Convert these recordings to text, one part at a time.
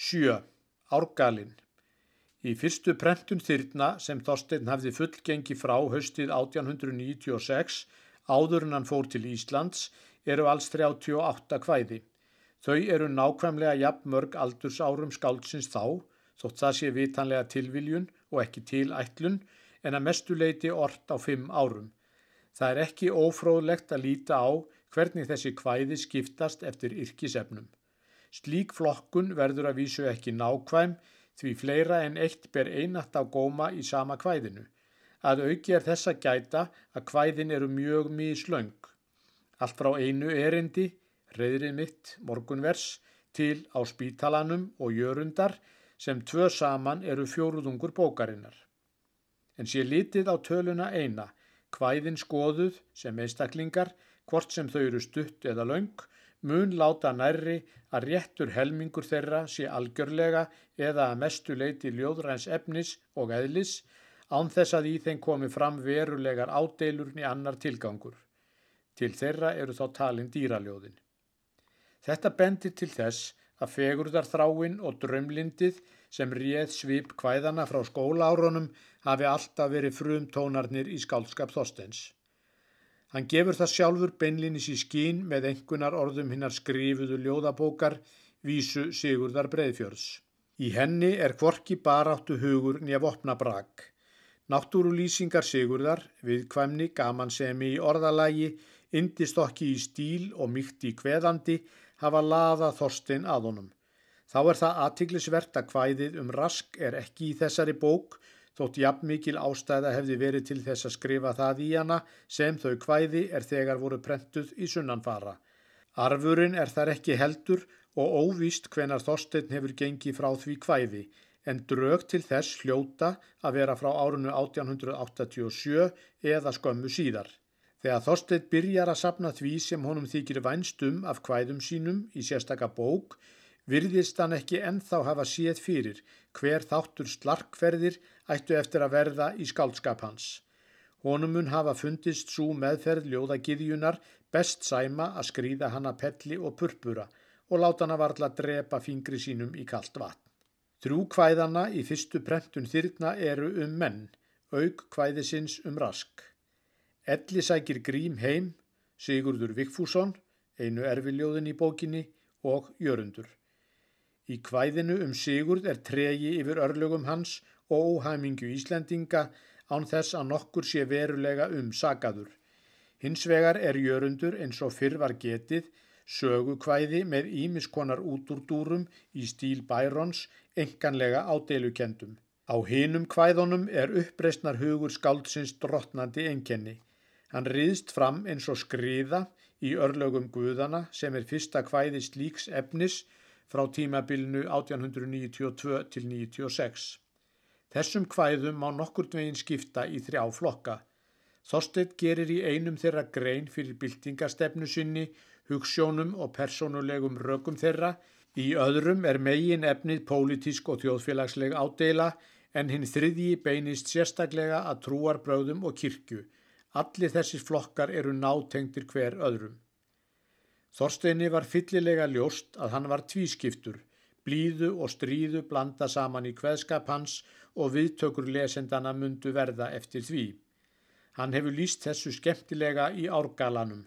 7. Árgalinn Í fyrstu prentun þyrna sem Þorstein hafði fullgengi frá haustið 1896 áður en hann fór til Íslands eru alls 38 kvæði. Þau eru nákvæmlega jafn mörg aldursárum skáldsins þá, þótt það sé vitanlega tilviljun og ekki tilætlun, en að mestuleiti ort á fimm árum. Það er ekki ófróðlegt að líta á hvernig þessi kvæði skiptast eftir yrkisefnum. Slík flokkun verður að vísu ekki nákvæm því fleira en eitt ber einatt á góma í sama kvæðinu. Að auki er þess að gæta að kvæðin eru mjög mislöng. Allt frá einu erindi, reyðrið mitt, morgunvers, til á spítalanum og jörundar sem tvö saman eru fjóruðungur bókarinnar. En sé litið á töluna eina, kvæðin skoðuð sem einstaklingar, hvort sem þau eru stutt eða laung, mun láta nærri að réttur helmingur þeirra sé algjörlega eða að mestu leiti ljóðræns efnis og eðlis án þess að í þeim komi fram verulegar ádeilurni annar tilgangur. Til þeirra eru þá talin dýraljóðin. Þetta bendir til þess að fegurðarþráin og drömlindið sem réð svip kvæðana frá skólaárunum hafi alltaf verið frum tónarnir í skálskap Þorsteins. Hann gefur það sjálfur beinlinis í skín með engunar orðum hinnar skrifuðu ljóðabókar vísu Sigurðar Breiðfjörðs. Í henni er kvorki baráttu hugur nýja vopna brak. Náttúrulýsingar Sigurðar, viðkvæmni, gamansemi í orðalægi, indistokki í stíl og mýkt í kveðandi hafa laða Þorstein að honum. Þá er það aðtiklisvert að hvæðið um rask er ekki í þessari bók Þótt jafn mikil ástæða hefði verið til þess að skrifa það í hana sem þau kvæði er þegar voru prentuð í sunnanfara. Arfurinn er þar ekki heldur og óvíst hvenar Þorstein hefur gengið frá því kvæði en drög til þess hljóta að vera frá árunu 1887 eða skömmu síðar. Þegar Þorstein byrjar að sapna því sem honum þykir vænstum af kvæðum sínum í sérstaka bók virðist hann ekki enþá hafa séð fyrir hver þáttur slarkferðir ættu eftir að verða í skáldskap hans. Honum mun hafa fundist svo meðferð ljóðagiðjunar best sæma að skrýða hana pelli og purpura og láta hana varla drepa fingri sínum í kallt vatn. Þrjú kvæðana í fyrstu prentun þyrna eru um menn, auk kvæðisins um rask. Elli sækir grím heim, Sigurður Vigfússon, einu erfiljóðin í bókinni og Jörundur. Í kvæðinu um Sigurd er tregi yfir örlögum hans og óhæmingu Íslendinga án þess að nokkur sé verulega um sagaður. Hins vegar er jörundur eins og fyrr var getið sögukvæði með ímiskonar útúrdúrum í stíl Bærons enganlega ádeilukendum. Á hinum kvæðunum er uppreysnar hugur skáldsins drottnandi enkenni. Hann riðst fram eins og skriða í örlögum guðana sem er fyrsta kvæði slíks efnis frá tímabilinu 1892 til 96. Þessum kvæðum má nokkur dvegin skipta í þrjá flokka. Þorstedt gerir í einum þeirra grein fyrir byltingarstefnu sinni, hugssjónum og personulegum rökum þeirra. Í öðrum er megin efnið pólitísk og þjóðfélagsleg ádela en hinn þriðji beinist sérstaklega að trúar bröðum og kirkju. Allir þessi flokkar eru nátengtir hver öðrum. Þorsteini var fyllilega ljóst að hann var tvískiptur, blíðu og stríðu blanda saman í hveðskap hans og viðtökur lesendana mundu verða eftir því. Hann hefur líst þessu skemmtilega í árgalanum.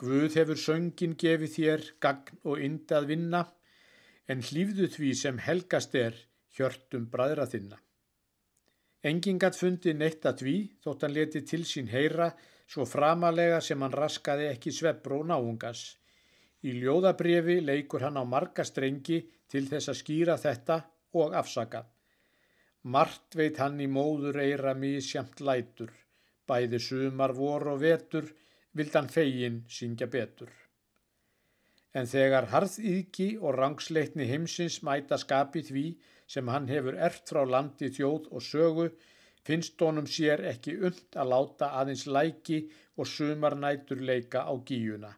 Guð hefur söngin gefið þér gagn og indað vinna, en hlýfðu því sem helgast er hjörtum bræðra þinna. Engingat fundi neitt að því þótt hann leti til sín heyra svo framalega sem hann raskaði ekki svebbru og náungas. Í ljóðabrifi leikur hann á marga strengi til þess að skýra þetta og afsaka. Mart veit hann í móður eira mísjamt lætur, bæði sumar vor og vetur, vild hann fegin syngja betur. En þegar harðýðki og rangsleitni heimsins mæta skapi því sem hann hefur ert frá landi þjóð og sögu, finnst honum sér ekki und að láta aðeins læki og sumarnætur leika á gíuna.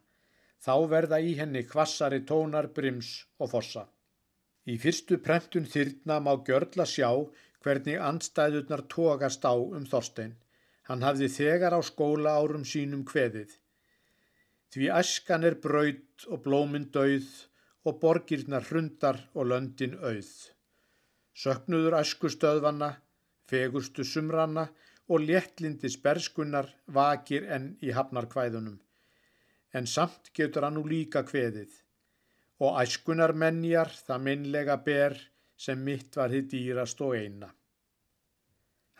Þá verða í henni kvassari tónar, brims og fossa. Í fyrstu prentun þyrna má gjörla sjá hvernig andstæðurnar tókast á um Þorstein. Hann hafði þegar á skóla árum sínum kveðið. Því æskan er braut og blóminn dauð og borgirnar hrundar og löndin auð. Söknuður æskustöðvanna, fegurstu sumranna og léttlindi sperskunnar vakir enn í hafnarkvæðunum. En samt getur hann nú líka kveðið og æskunar menjar það minnlega ber sem mitt var þið dýrast og eina.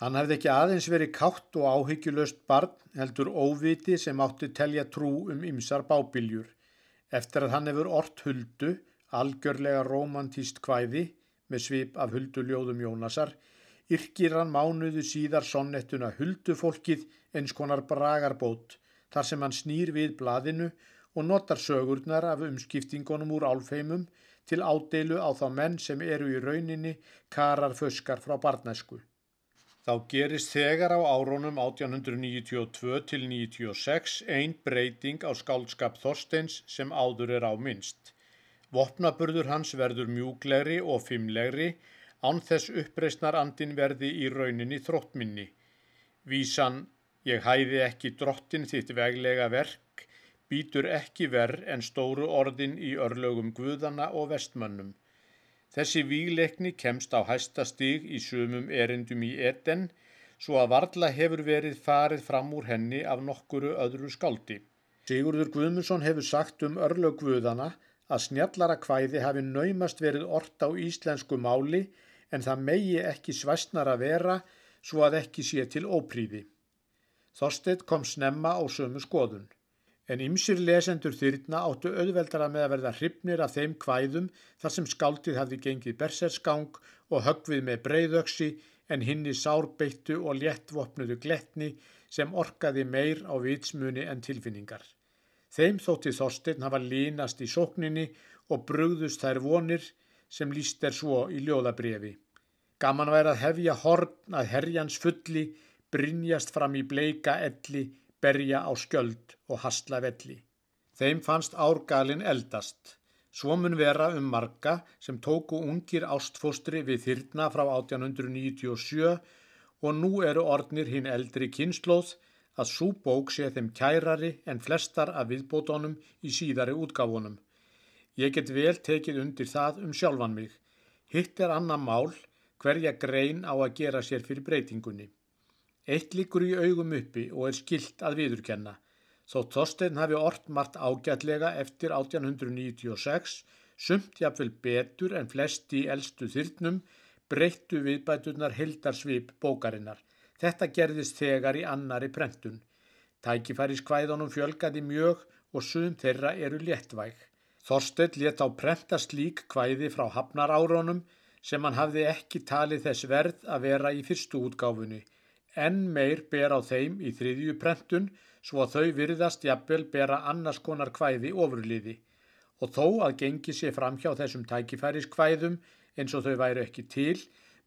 Hann hefði ekki aðeins verið kátt og áhyggjulöst barn heldur óviti sem átti telja trú um ymsar bábiljur eftir að hann hefur ort huldu, algjörlega romantíst kvæði með svip af hulduljóðum Jónasar, yrkir hann mánuðu síðar sonnettuna huldufólkið eins konar bragarbót þar sem hann snýr við blaðinu og notar sögurnar af umskiptingunum úr álfeimum til ádeilu á þá menn sem eru í rauninni karar föskar frá barnæsku. Þá gerist þegar á árónum 1892 til 96 einn breyting á skáldskap Þorsteins sem áður er á minnst. Vopnaburður hans verður mjúglegri og fimmlegri án þess uppreysnar andin verði í rauninni þróttminni. Vísan, ég hæði ekki drottin þitt veglega verk, býtur ekki verð en stóru orðin í örlögum guðana og vestmönnum. Þessi výleikni kemst á hæsta stig í sumum erindum í eten svo að varla hefur verið farið fram úr henni af nokkuru öðru skáldi. Sigurður Guðmundsson hefur sagt um örlög Guðana að snjallara kvæði hafi naumast verið ort á íslensku máli en það megi ekki svæstnar að vera svo að ekki sé til ópríði. Þorstedt kom snemma á sömu skoðun. En ymsir lesendur þyrna áttu auðveldara með að verða hrifnir af þeim kvæðum þar sem skáldið hafði gengið berserskang og högvið með breyðöksi en hinni sárbeittu og léttvopnuðu gletni sem orkaði meir á vitsmuni en tilfinningar. Þeim þótti Þorstein hafa línast í sókninni og brugðust þær vonir sem líst er svo í ljóðabrefi. Gaman væri að hefja horn að herjans fulli, brinjast fram í bleika elli, berja á skjöld og hasla velli. Þeim fannst árgalin eldast. Svo mun vera um marga sem tóku ungir ástfóstri við þyrna frá 1897 og nú eru ornir hinn eldri kynnslóð að svo bók sé þeim kærari en flestar af viðbótonum í síðari útgáfunum. Ég get vel tekið undir það um sjálfan mig. Hitt er annar mál hverja grein á að gera sér fyrir breytingunni. Eitt líkur í augum uppi og er skilt að viðurkenna. Þó Þorstein hafi ortmart ágætlega eftir 1896, sumt jafnvel betur en flesti í eldstu þyrnum, breyttu viðbætunar hildarsvip bókarinnar. Þetta gerðist þegar í annari prentun. Tækifæri skvæðunum fjölgaði mjög og suðum þeirra eru léttvæg. Þorstein let á prenta slík kvæði frá hafnaráronum sem hann hafði ekki talið þess verð að vera í fyrstu útgáfunni enn meir ber á þeim í þriðju prentun svo að þau virðast jafnvel bera annars konar kvæði ofurliði og þó að gengi sér fram hjá þessum tækifæris kvæðum eins og þau væru ekki til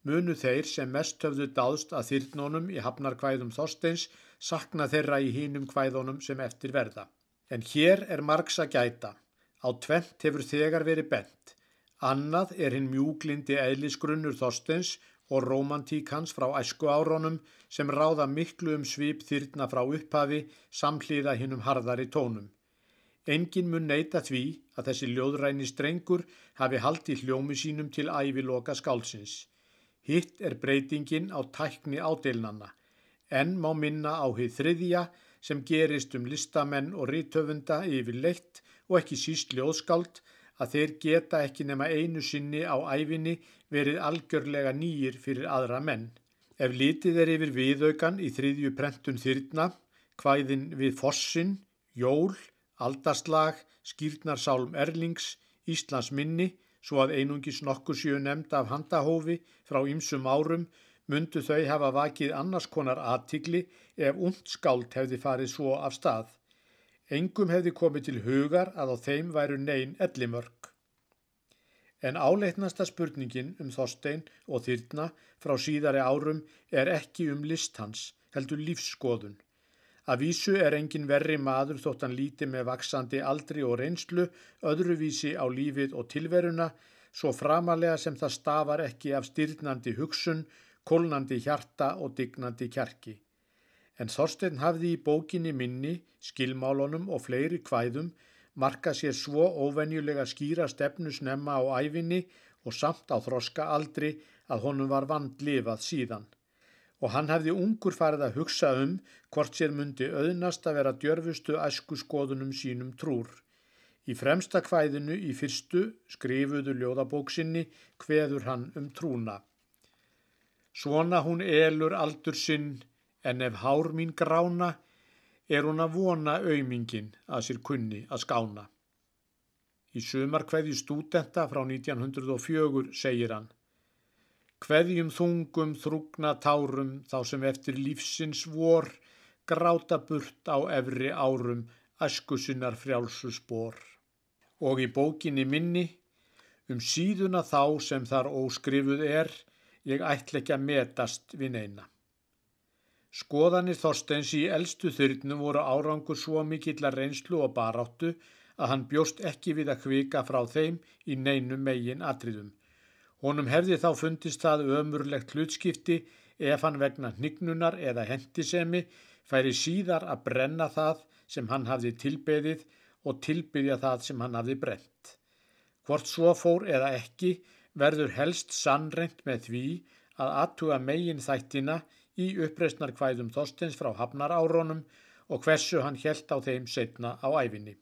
munu þeir sem mest höfðu dáðst að þyrnónum í hafnarkvæðum Þorsteins sakna þeirra í hínum kvæðónum sem eftir verða. En hér er margs að gæta. Á tvent hefur þegar verið bent. Annað er hinn mjúglindi eðlisgrunnur Þorsteins og romantík hans frá æsku árónum sem ráða miklu um svip þyrna frá upphafi samhlýða hinnum harðari tónum. Engin mun neyta því að þessi ljóðræni strengur hafi haldið hljómi sínum til æviloka skálsins. Hitt er breytingin á tækni ádeilnanna, en má minna á hið þriðja sem gerist um listamenn og rítöfunda yfir leitt og ekki síst ljóðskáld að þeir geta ekki nema einu sinni á æfinni verið algjörlega nýjir fyrir aðra menn. Ef litið er yfir viðaukan í þriðju prentun þyrna, hvæðin við Fossin, Jól, Aldarslag, Skýrnarsálm Erlings, Íslands minni, svo að einungis nokkur sjöu nefnd af handahófi frá ymsum árum, myndu þau hafa vakið annars konar aðtigli ef und skált hefði farið svo af stað. Engum hefði komið til hugar að á þeim væru neyn ellimörk. En áleitnasta spurningin um Þorstein og Þyrna frá síðari árum er ekki um list hans, heldur lífsskoðun. Að vísu er engin verri maður þótt hann líti með vaksandi aldri og reynslu, öðruvísi á lífið og tilveruna, svo framalega sem það stafar ekki af styrnandi hugsun, kólnandi hjarta og dignandi kjarki en Þorstein hafði í bókinni minni, skilmálunum og fleiri kvæðum marka sér svo óvenjulega skýra stefnu snemma á æfinni og samt á þroska aldri að honum var vandlifað síðan. Og hann hefði ungur farið að hugsa um hvort sér myndi auðnast að vera djörfustu æsku skoðunum sínum trúr. Í fremsta kvæðinu í fyrstu skrifuðu ljóðabóksinni hveður hann um trúna. Svona hún elur aldur sinn en ef hár mín grána er hún að vona auðmingin að sér kunni að skána. Í sumarkveði stúdenta frá 1904 segir hann Kveðjum þungum þrúgna tárum þá sem eftir lífsins vor gráta burt á efri árum æskusinnar frjálsu spór og í bókinni minni um síðuna þá sem þar óskrifuð er ég ætla ekki að metast við neina. Skoðanir Þorsteins í eldstu þyrnum voru árangur svo mikill að reynslu og baráttu að hann bjóst ekki við að hvika frá þeim í neinum megin atriðum. Honum hefði þá fundist það ömurlegt hlutskipti ef hann vegna hnignunar eða hendisemi færi síðar að brenna það sem hann hafði tilbeðið og tilbyðja það sem hann hafði brent. Hvort svo fór eða ekki verður helst sannreint með því að aðtuga megin þættina í uppreysnar hvæðum Þorstins frá Hafnar árónum og hversu hann helt á þeim setna á æfinni.